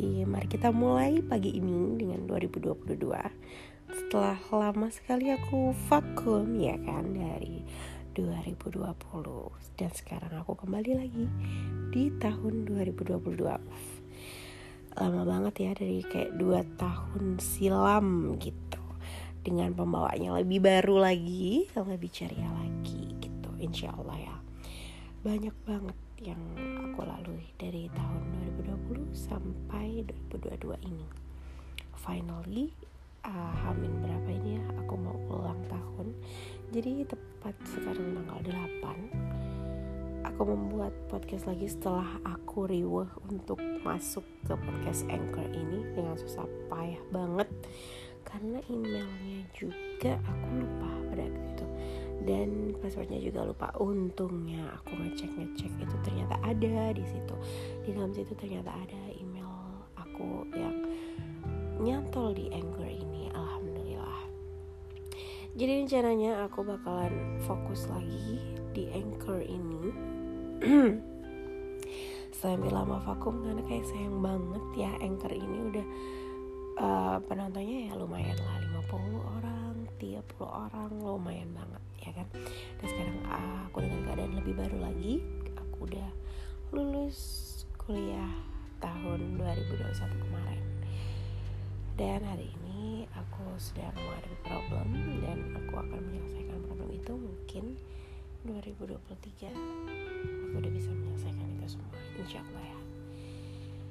lagi. Mari kita mulai pagi ini dengan 2022. Setelah lama sekali aku vakum ya kan dari 2020 dan sekarang aku kembali lagi di tahun 2022. Uf, lama banget ya dari kayak 2 tahun silam gitu. Dengan pembawanya lebih baru lagi, lebih ceria lagi gitu. Insya Allah ya. Banyak banget yang aku lalui dari tahun 2020 sampai 2022 ini. Finally, uh, Hamin berapa ini ya? Aku mau ulang tahun. Jadi tepat sekarang tanggal 8 Aku membuat podcast lagi setelah aku riweh untuk masuk ke podcast Anchor ini dengan susah payah banget karena emailnya juga aku dan passwordnya juga lupa. Untungnya aku ngecek ngecek itu ternyata ada di situ. Di dalam situ ternyata ada email aku yang nyantol di Anchor ini. Alhamdulillah. Jadi rencananya aku bakalan fokus lagi di Anchor ini. Sambil lama vakum karena kayak sayang banget ya Anchor ini udah uh, penontonnya ya lumayan orang lumayan banget ya kan? Dan sekarang uh, aku dengan keadaan lebih baru lagi aku udah lulus kuliah tahun 2021 kemarin. Dan hari ini aku sedang menghadapi problem dan aku akan menyelesaikan problem itu mungkin 2023 aku udah bisa menyelesaikan itu semua insya Allah ya.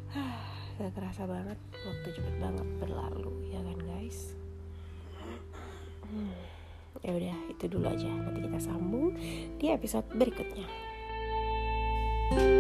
Gak kerasa banget waktu cepet banget berlalu ya udah itu dulu aja. Nanti kita sambung di episode berikutnya. thank you